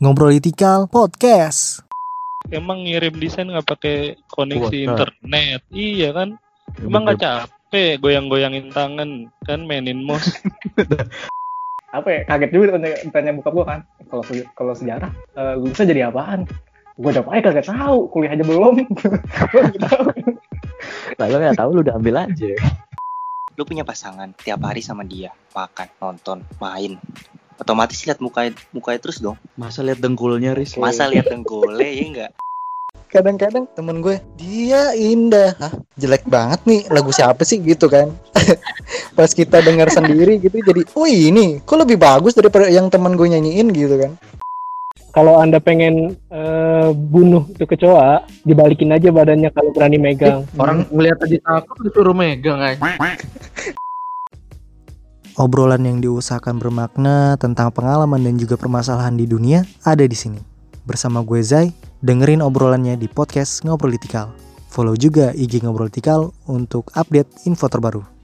Ngobrolitikal Podcast. Emang ngirim desain nggak pakai koneksi Kuota. internet? Iya kan? Emang nggak capek goyang-goyangin tangan kan mainin mouse? apa ya kaget juga tanya, tanya buka gua kan kalau kalau sejarah eh, lu bisa jadi apaan gua udah pakai kagak tahu kuliah aja belum Lalu nggak tahu lu udah ambil aja. lu punya pasangan tiap hari sama dia makan nonton main otomatis lihat mukanya mukanya terus dong Masa lihat dengkulnya Riz? masa lihat dengkulnya ya enggak Kadang-kadang temen gue, dia indah. Hah, jelek banget nih lagu siapa sih gitu kan. Pas kita dengar sendiri gitu jadi, oh ini kok lebih bagus daripada yang temen gue nyanyiin gitu kan. kalau anda pengen eh, bunuh itu kecoa dibalikin aja badannya kalau berani megang Orang ngeliat aja takut disuruh megang aja. Obrolan yang diusahakan bermakna tentang pengalaman dan juga permasalahan di dunia ada di sini. Bersama gue Zai, dengerin obrolannya di podcast Ngobrolitikal. Follow juga IG Ngobrolitikal untuk update info terbaru.